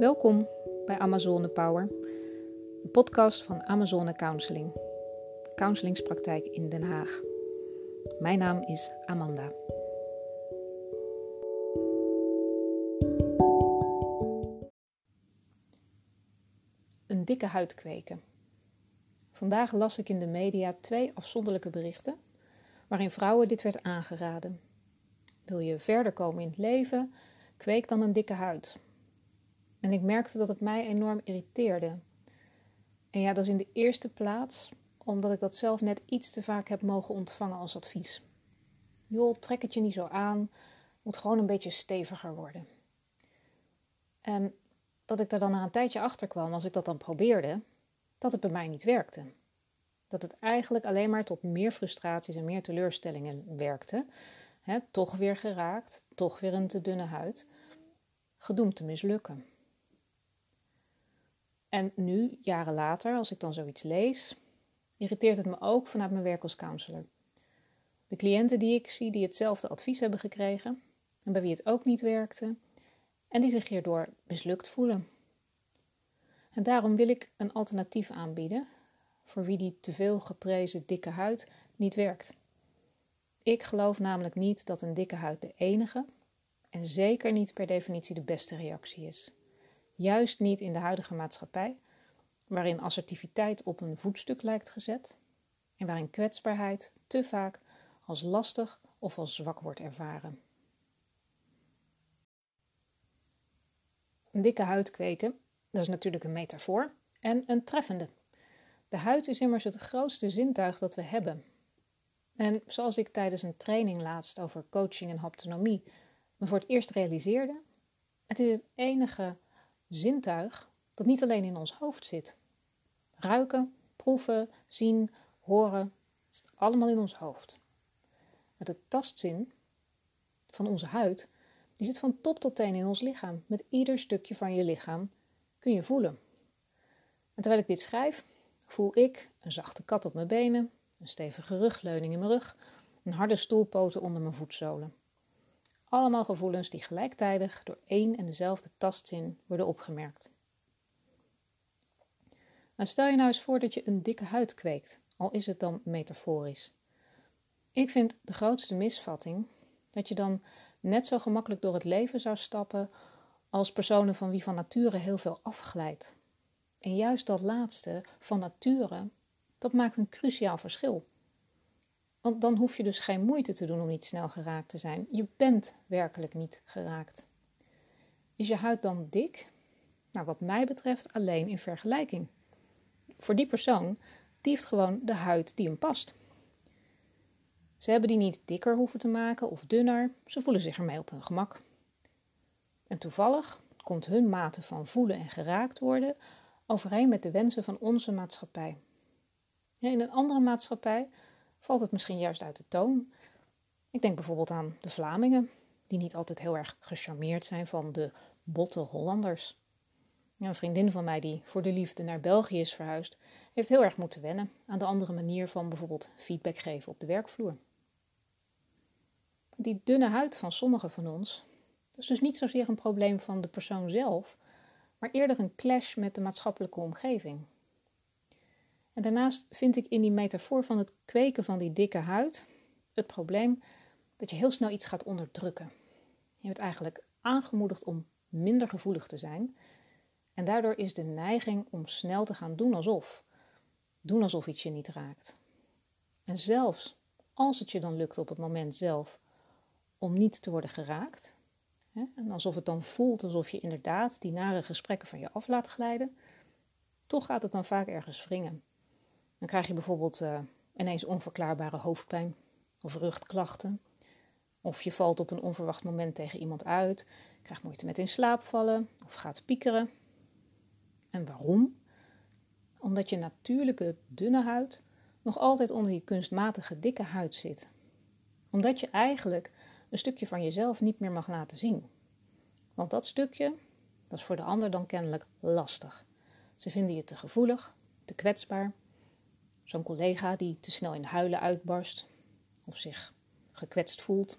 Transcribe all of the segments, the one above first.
Welkom bij Amazone Power, een podcast van Amazone Counseling, counselingpraktijk in Den Haag. Mijn naam is Amanda. Een dikke huid kweken. Vandaag las ik in de media twee afzonderlijke berichten waarin vrouwen dit werd aangeraden. Wil je verder komen in het leven, kweek dan een dikke huid. En ik merkte dat het mij enorm irriteerde. En ja, dat is in de eerste plaats omdat ik dat zelf net iets te vaak heb mogen ontvangen als advies. Joh, trek het je niet zo aan, moet gewoon een beetje steviger worden. En dat ik daar dan na een tijdje achter kwam, als ik dat dan probeerde, dat het bij mij niet werkte. Dat het eigenlijk alleen maar tot meer frustraties en meer teleurstellingen werkte. toch weer geraakt, toch weer een te dunne huid. Gedoemd te mislukken. En nu, jaren later, als ik dan zoiets lees, irriteert het me ook vanuit mijn werk als counselor. De cliënten die ik zie, die hetzelfde advies hebben gekregen en bij wie het ook niet werkte, en die zich hierdoor mislukt voelen. En daarom wil ik een alternatief aanbieden voor wie die te veel geprezen dikke huid niet werkt. Ik geloof namelijk niet dat een dikke huid de enige en zeker niet per definitie de beste reactie is. Juist niet in de huidige maatschappij, waarin assertiviteit op een voetstuk lijkt gezet en waarin kwetsbaarheid te vaak als lastig of als zwak wordt ervaren. Een dikke huid kweken, dat is natuurlijk een metafoor en een treffende. De huid is immers het grootste zintuig dat we hebben. En zoals ik tijdens een training laatst over coaching en haptonomie me voor het eerst realiseerde, het is het enige zintuig dat niet alleen in ons hoofd zit. Ruiken, proeven, zien, horen, zit allemaal in ons hoofd. De tastzin van onze huid, die zit van top tot teen in ons lichaam. Met ieder stukje van je lichaam kun je voelen. En terwijl ik dit schrijf, voel ik een zachte kat op mijn benen, een stevige rugleuning in mijn rug, een harde stoelpoten onder mijn voetzolen. Allemaal gevoelens die gelijktijdig door één en dezelfde tastzin worden opgemerkt. Stel je nou eens voor dat je een dikke huid kweekt, al is het dan metaforisch. Ik vind de grootste misvatting dat je dan net zo gemakkelijk door het leven zou stappen als personen van wie van nature heel veel afglijdt. En juist dat laatste, van nature, dat maakt een cruciaal verschil. Want dan hoef je dus geen moeite te doen om niet snel geraakt te zijn. Je bent werkelijk niet geraakt. Is je huid dan dik? Nou, wat mij betreft alleen in vergelijking. Voor die persoon, die heeft gewoon de huid die hem past. Ze hebben die niet dikker hoeven te maken of dunner, ze voelen zich ermee op hun gemak. En toevallig komt hun mate van voelen en geraakt worden overeen met de wensen van onze maatschappij. in een andere maatschappij valt het misschien juist uit de toon. Ik denk bijvoorbeeld aan de Vlamingen, die niet altijd heel erg gecharmeerd zijn van de botte Hollanders. een vriendin van mij die voor de liefde naar België is verhuisd, heeft heel erg moeten wennen aan de andere manier van bijvoorbeeld feedback geven op de werkvloer. Die dunne huid van sommigen van ons, is dus niet zozeer een probleem van de persoon zelf, maar eerder een clash met de maatschappelijke omgeving. En daarnaast vind ik in die metafoor van het kweken van die dikke huid het probleem dat je heel snel iets gaat onderdrukken. Je bent eigenlijk aangemoedigd om minder gevoelig te zijn. En daardoor is de neiging om snel te gaan doen alsof. Doen alsof iets je niet raakt. En zelfs als het je dan lukt op het moment zelf om niet te worden geraakt, hè, en alsof het dan voelt alsof je inderdaad die nare gesprekken van je af laat glijden, toch gaat het dan vaak ergens wringen. Dan krijg je bijvoorbeeld uh, ineens onverklaarbare hoofdpijn of rugklachten. Of je valt op een onverwacht moment tegen iemand uit, krijgt moeite met in slaap vallen of gaat piekeren. En waarom? Omdat je natuurlijke dunne huid nog altijd onder die kunstmatige dikke huid zit. Omdat je eigenlijk een stukje van jezelf niet meer mag laten zien. Want dat stukje, dat is voor de ander dan kennelijk lastig. Ze vinden je te gevoelig, te kwetsbaar Zo'n collega die te snel in huilen uitbarst of zich gekwetst voelt.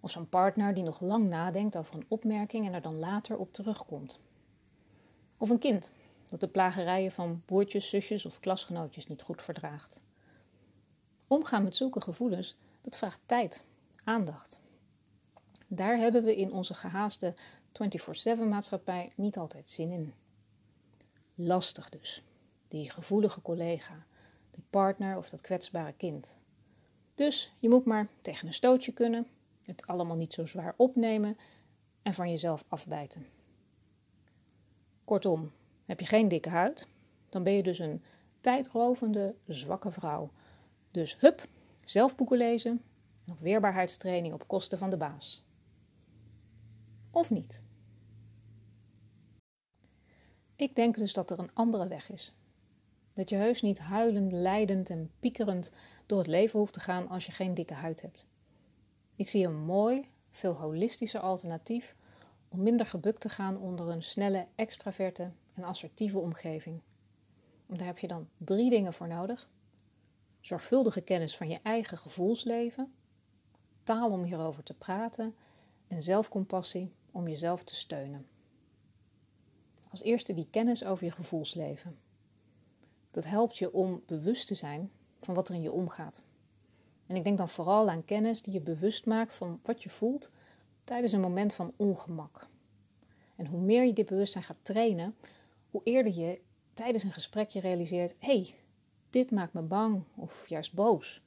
Of zo'n partner die nog lang nadenkt over een opmerking en er dan later op terugkomt. Of een kind dat de plagerijen van broertjes, zusjes of klasgenootjes niet goed verdraagt. Omgaan met zulke gevoelens, dat vraagt tijd, aandacht. Daar hebben we in onze gehaaste 24/7 maatschappij niet altijd zin in. Lastig dus, die gevoelige collega, die partner of dat kwetsbare kind. Dus je moet maar tegen een stootje kunnen, het allemaal niet zo zwaar opnemen en van jezelf afbijten. Kortom, heb je geen dikke huid, dan ben je dus een tijdrovende, zwakke vrouw. Dus hup, zelf boeken lezen en op weerbaarheidstraining op kosten van de baas. Of niet? Ik denk dus dat er een andere weg is. Dat je heus niet huilend, lijdend en piekerend door het leven hoeft te gaan als je geen dikke huid hebt. Ik zie een mooi, veel holistischer alternatief om minder gebukt te gaan onder een snelle, extraverte en assertieve omgeving. Daar heb je dan drie dingen voor nodig: zorgvuldige kennis van je eigen gevoelsleven, taal om hierover te praten en zelfcompassie om jezelf te steunen. Als eerste die kennis over je gevoelsleven. Dat helpt je om bewust te zijn van wat er in je omgaat. En ik denk dan vooral aan kennis die je bewust maakt van wat je voelt tijdens een moment van ongemak. En hoe meer je dit bewustzijn gaat trainen, hoe eerder je tijdens een gesprekje realiseert: hé, hey, dit maakt me bang of juist boos.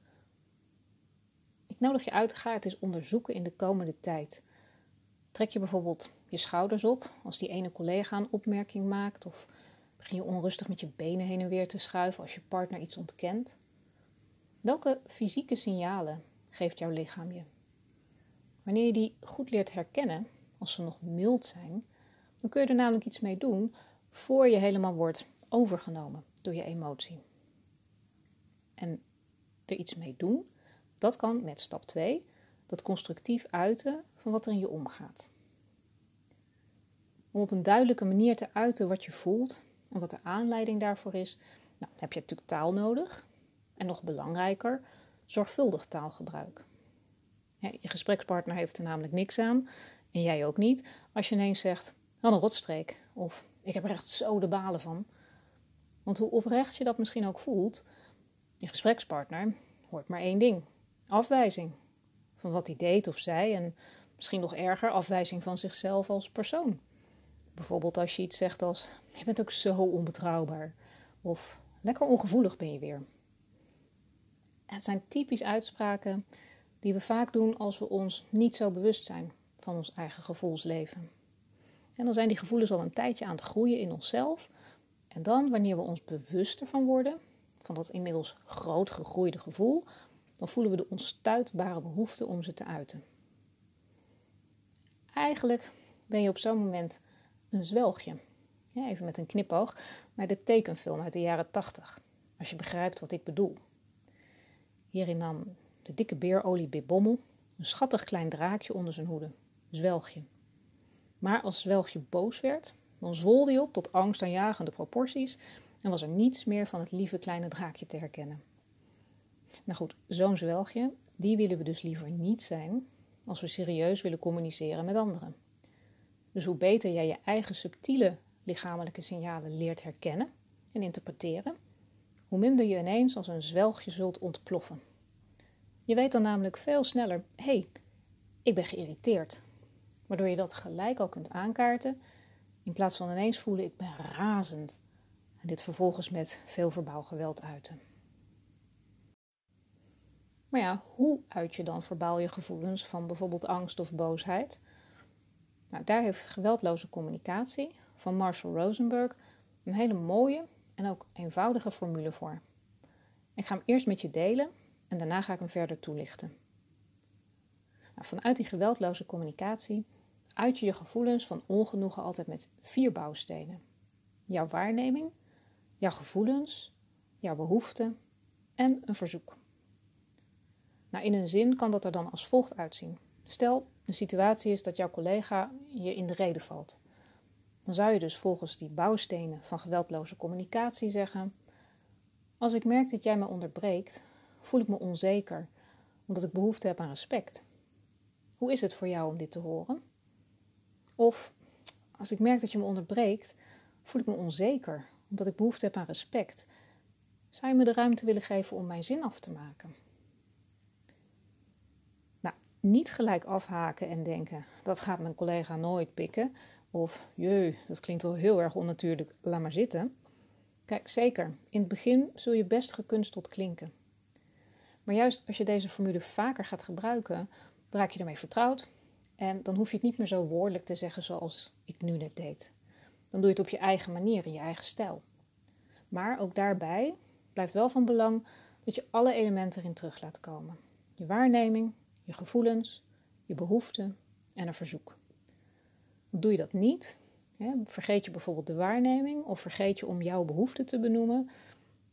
Ik nodig je uit, ga het eens onderzoeken in de komende tijd. Trek je bijvoorbeeld je schouders op als die ene collega een opmerking maakt, of begin je onrustig met je benen heen en weer te schuiven als je partner iets ontkent? Welke fysieke signalen geeft jouw lichaam je? Wanneer je die goed leert herkennen, als ze nog mild zijn, dan kun je er namelijk iets mee doen voor je helemaal wordt overgenomen door je emotie. En er iets mee doen, dat kan met stap 2, dat constructief uiten van wat er in je omgaat. Om op een duidelijke manier te uiten wat je voelt en wat de aanleiding daarvoor is, nou, heb je natuurlijk taal nodig. En nog belangrijker, zorgvuldig taalgebruik. Je gesprekspartner heeft er namelijk niks aan, en jij ook niet, als je ineens zegt: dan een rotstreek. Of ik heb er echt zo de balen van. Want hoe oprecht je dat misschien ook voelt, je gesprekspartner hoort maar één ding: afwijzing van wat hij deed of zei. En misschien nog erger, afwijzing van zichzelf als persoon. Bijvoorbeeld als je iets zegt als: Je bent ook zo onbetrouwbaar. Of lekker ongevoelig ben je weer. Het zijn typisch uitspraken die we vaak doen als we ons niet zo bewust zijn van ons eigen gevoelsleven. En dan zijn die gevoelens al een tijdje aan het groeien in onszelf. En dan, wanneer we ons bewuster van worden, van dat inmiddels groot gegroeide gevoel, dan voelen we de onstuitbare behoefte om ze te uiten. Eigenlijk ben je op zo'n moment een zwelgje. Even met een knipoog naar de tekenfilm uit de jaren 80, als je begrijpt wat ik bedoel. Hierin nam de dikke Bib Bommel een schattig klein draakje onder zijn hoede, zwelgje. Maar als Zwelgje boos werd, dan zwol hij op tot angstaanjagende proporties en was er niets meer van het lieve kleine draakje te herkennen. Nou goed, zo'n zwelgje, die willen we dus liever niet zijn als we serieus willen communiceren met anderen. Dus hoe beter jij je eigen subtiele lichamelijke signalen leert herkennen en interpreteren, hoe minder je ineens als een zwelgje zult ontploffen. Je weet dan namelijk veel sneller: hé, hey, ik ben geïrriteerd waardoor je dat gelijk al kunt aankaarten, in plaats van ineens voelen ik ben razend en dit vervolgens met veel verbaal geweld uiten. Maar ja, hoe uit je dan verbaal je gevoelens van bijvoorbeeld angst of boosheid? Nou, daar heeft geweldloze communicatie van Marshall Rosenberg een hele mooie en ook eenvoudige formule voor. Ik ga hem eerst met je delen en daarna ga ik hem verder toelichten. Nou, vanuit die geweldloze communicatie uit je je gevoelens van ongenoegen altijd met vier bouwstenen: jouw waarneming, jouw gevoelens, jouw behoeften en een verzoek. Nou, in een zin kan dat er dan als volgt uitzien. Stel, de situatie is dat jouw collega je in de reden valt. Dan zou je dus volgens die bouwstenen van geweldloze communicatie zeggen: Als ik merk dat jij me onderbreekt, voel ik me onzeker, omdat ik behoefte heb aan respect. Hoe is het voor jou om dit te horen? Of als ik merk dat je me onderbreekt, Voel ik me onzeker omdat ik behoefte heb aan respect? Zou je me de ruimte willen geven om mijn zin af te maken? Niet gelijk afhaken en denken: dat gaat mijn collega nooit pikken. Of jee, dat klinkt wel heel erg onnatuurlijk, laat maar zitten. Kijk, zeker, in het begin zul je best gekunsteld klinken. Maar juist als je deze formule vaker gaat gebruiken, raak je ermee vertrouwd en dan hoef je het niet meer zo woordelijk te zeggen zoals ik nu net deed. Dan doe je het op je eigen manier, in je eigen stijl. Maar ook daarbij blijft wel van belang dat je alle elementen erin terug laat komen. Je waarneming, je gevoelens, je behoeften en een verzoek. Doe je dat niet, vergeet je bijvoorbeeld de waarneming of vergeet je om jouw behoefte te benoemen,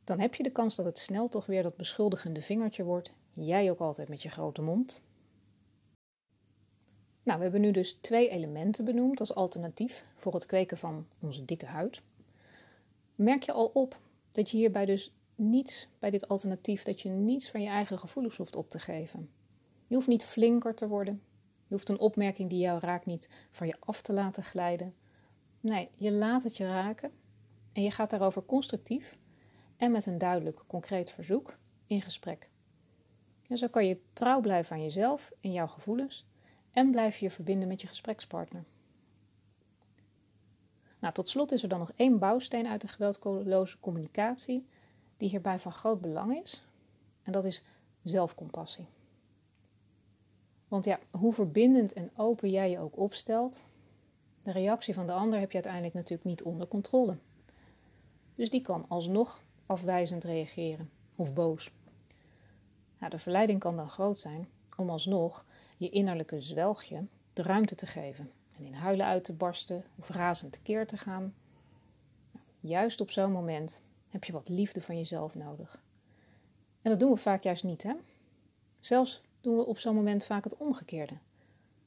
dan heb je de kans dat het snel toch weer dat beschuldigende vingertje wordt. Jij ook altijd met je grote mond. Nou, we hebben nu dus twee elementen benoemd als alternatief voor het kweken van onze dikke huid. Merk je al op dat je hierbij dus niets, bij dit alternatief, dat je niets van je eigen gevoelens hoeft op te geven. Je hoeft niet flinker te worden. Je hoeft een opmerking die jou raakt niet van je af te laten glijden. Nee, je laat het je raken en je gaat daarover constructief en met een duidelijk, concreet verzoek in gesprek. En zo kan je trouw blijven aan jezelf en jouw gevoelens en blijf je verbinden met je gesprekspartner. Nou, tot slot is er dan nog één bouwsteen uit de geweldloze communicatie die hierbij van groot belang is. En dat is zelfcompassie. Want ja, hoe verbindend en open jij je ook opstelt, de reactie van de ander heb je uiteindelijk natuurlijk niet onder controle. Dus die kan alsnog afwijzend reageren of boos. Nou, de verleiding kan dan groot zijn om alsnog je innerlijke zwelgje de ruimte te geven en in huilen uit te barsten of razend tekeer te gaan. Juist op zo'n moment heb je wat liefde van jezelf nodig. En dat doen we vaak juist niet, hè? Zelfs doen we op zo'n moment vaak het omgekeerde.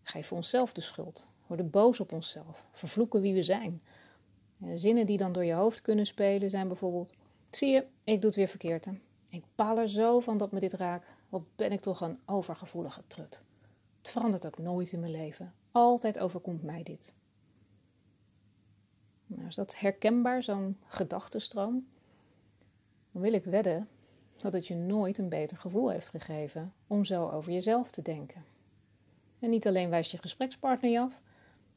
Geven onszelf de schuld, worden boos op onszelf, vervloeken wie we zijn. En zinnen die dan door je hoofd kunnen spelen zijn bijvoorbeeld: Zie je, ik doe het weer verkeerd. Ik baal er zo van dat me dit raakt. Wat ben ik toch een overgevoelige trut. Het verandert ook nooit in mijn leven. Altijd overkomt mij dit. Nou, is dat herkenbaar, zo'n gedachtenstroom? Dan wil ik wedden dat het je nooit een beter gevoel heeft gegeven om zo over jezelf te denken. En niet alleen wijst je gesprekspartner je af,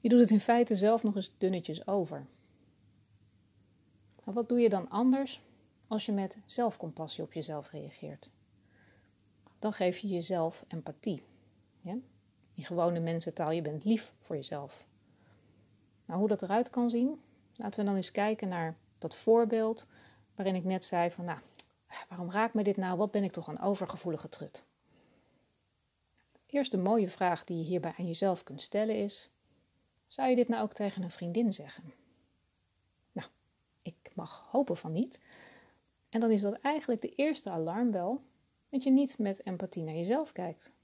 je doet het in feite zelf nog eens dunnetjes over. Maar wat doe je dan anders als je met zelfcompassie op jezelf reageert? Dan geef je jezelf empathie. Ja? In gewone mensentaal, je bent lief voor jezelf. Nou, hoe dat eruit kan zien, laten we dan eens kijken naar dat voorbeeld waarin ik net zei van, nou, waarom raakt me dit nou? Wat ben ik toch een overgevoelige trut? Eerst de mooie vraag die je hierbij aan jezelf kunt stellen is, zou je dit nou ook tegen een vriendin zeggen? Nou, ik mag hopen van niet. En dan is dat eigenlijk de eerste alarmbel dat je niet met empathie naar jezelf kijkt.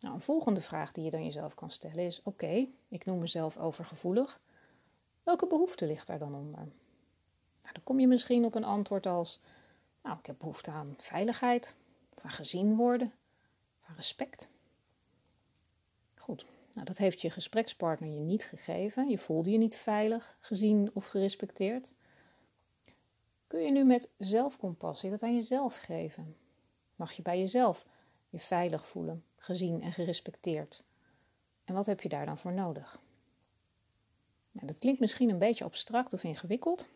Nou, een volgende vraag die je dan jezelf kan stellen is: oké, ik noem mezelf overgevoelig. Welke behoefte ligt daar dan onder? Nou, dan kom je misschien op een antwoord als: Nou, ik heb behoefte aan veiligheid, van gezien worden, van respect. Goed, nou, dat heeft je gesprekspartner je niet gegeven. Je voelde je niet veilig, gezien of gerespecteerd. Kun je nu met zelfcompassie dat aan jezelf geven? Mag je bij jezelf je veilig voelen, gezien en gerespecteerd. En wat heb je daar dan voor nodig? Nou, dat klinkt misschien een beetje abstract of ingewikkeld,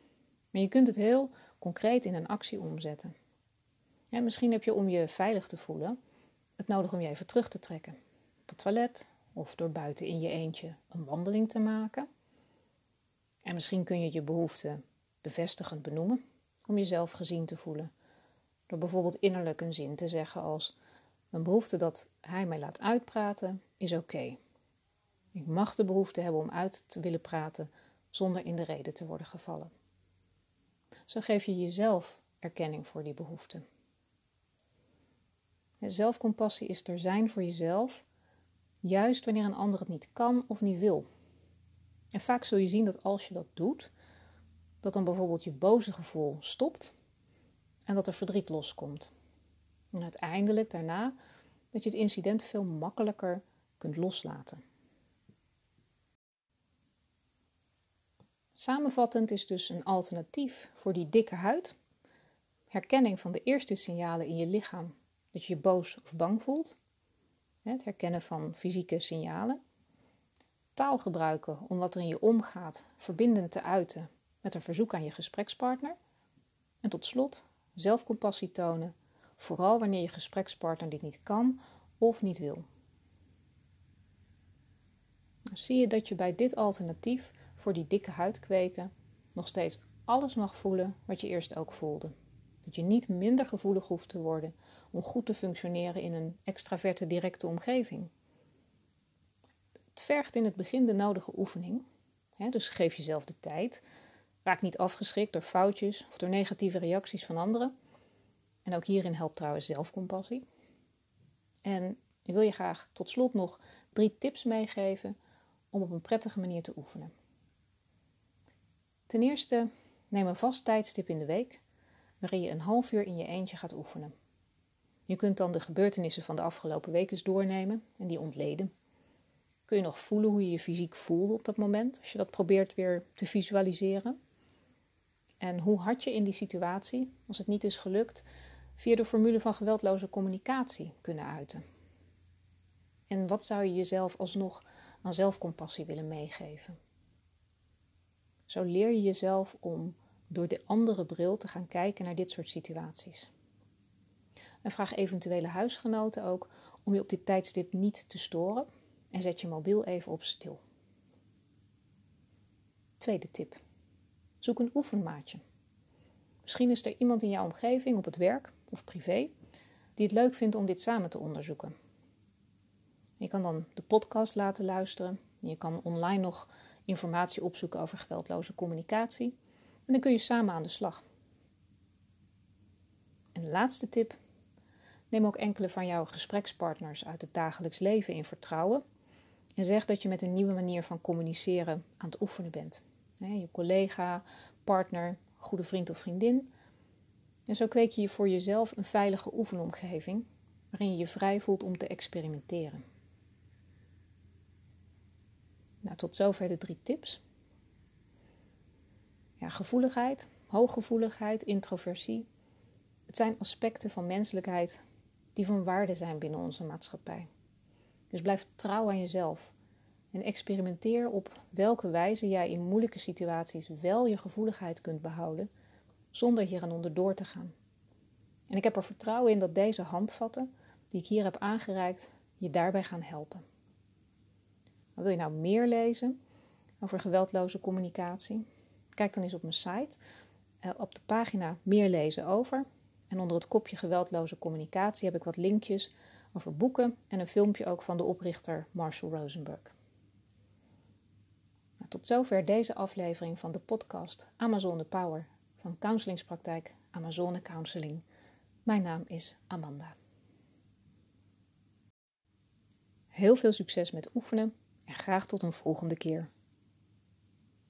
maar je kunt het heel concreet in een actie omzetten. Misschien heb je om je veilig te voelen het nodig om je even terug te trekken. Op het toilet of door buiten in je eentje een wandeling te maken. En misschien kun je je behoefte bevestigend benoemen om jezelf gezien te voelen. Door bijvoorbeeld innerlijk een zin te zeggen als een behoefte dat hij mij laat uitpraten is oké. Ik mag de behoefte hebben om uit te willen praten zonder in de reden te worden gevallen. Zo geef je jezelf erkenning voor die behoefte. Zelfcompassie is er zijn voor jezelf, juist wanneer een ander het niet kan of niet wil. En vaak zul je zien dat als je dat doet, dat dan bijvoorbeeld je boze gevoel stopt en dat er verdriet loskomt. En uiteindelijk daarna dat je het incident veel makkelijker kunt loslaten. Samenvattend is dus een alternatief voor die dikke huid. Herkenning van de eerste signalen in je lichaam dat je je boos of bang voelt. Het herkennen van fysieke signalen. Taal gebruiken om wat er in je omgaat verbindend te uiten met een verzoek aan je gesprekspartner. En tot slot zelfcompassie tonen, vooral wanneer je gesprekspartner dit niet kan of niet wil. Dan zie je dat je bij dit alternatief voor die dikke huid kweken nog steeds alles mag voelen wat je eerst ook voelde. Dat je niet minder gevoelig hoeft te worden om goed te functioneren in een extraverte directe omgeving. Het vergt in het begin de nodige oefening, hè, dus geef jezelf de tijd. Raak niet afgeschrikt door foutjes of door negatieve reacties van anderen. En ook hierin helpt trouwens zelfcompassie. En ik wil je graag tot slot nog drie tips meegeven om op een prettige manier te oefenen. Ten eerste, neem een vast tijdstip in de week waarin je een half uur in je eentje gaat oefenen. Je kunt dan de gebeurtenissen van de afgelopen week eens doornemen en die ontleden. Kun je nog voelen hoe je je fysiek voelde op dat moment, als je dat probeert weer te visualiseren? En hoe had je in die situatie, als het niet is gelukt, via de formule van geweldloze communicatie kunnen uiten? En wat zou je jezelf alsnog aan zelfcompassie willen meegeven? Zo leer je jezelf om door de andere bril te gaan kijken naar dit soort situaties. En vraag eventuele huisgenoten ook om je op dit tijdstip niet te storen en zet je mobiel even op stil. Tweede tip. Zoek een oefenmaatje. Misschien is er iemand in jouw omgeving, op het werk of privé, die het leuk vindt om dit samen te onderzoeken. Je kan dan de podcast laten luisteren. Je kan online nog informatie opzoeken over geweldloze communicatie. En dan kun je samen aan de slag. En de laatste tip. Neem ook enkele van jouw gesprekspartners uit het dagelijks leven in vertrouwen. En zeg dat je met een nieuwe manier van communiceren aan het oefenen bent. Je collega, partner, goede vriend of vriendin. En zo kweek je voor jezelf een veilige oefenomgeving waarin je je vrij voelt om te experimenteren. Nou, tot zover de drie tips. Ja, gevoeligheid, hooggevoeligheid, introversie. Het zijn aspecten van menselijkheid die van waarde zijn binnen onze maatschappij. Dus blijf trouw aan jezelf en experimenteer op welke wijze jij in moeilijke situaties wel je gevoeligheid kunt behouden zonder hier aan onderdoor te gaan. En ik heb er vertrouwen in dat deze handvatten die ik hier heb aangereikt je daarbij gaan helpen. Wil je nou meer lezen over geweldloze communicatie? Kijk dan eens op mijn site. Uh, op de pagina Meer lezen over. En onder het kopje geweldloze communicatie heb ik wat linkjes over boeken en een filmpje ook van de oprichter Marshall Rosenberg. Nou, tot zover deze aflevering van de podcast Amazone Power van Counselingspraktijk Amazone Counseling. Mijn naam is Amanda. Heel veel succes met oefenen en graag tot een volgende keer.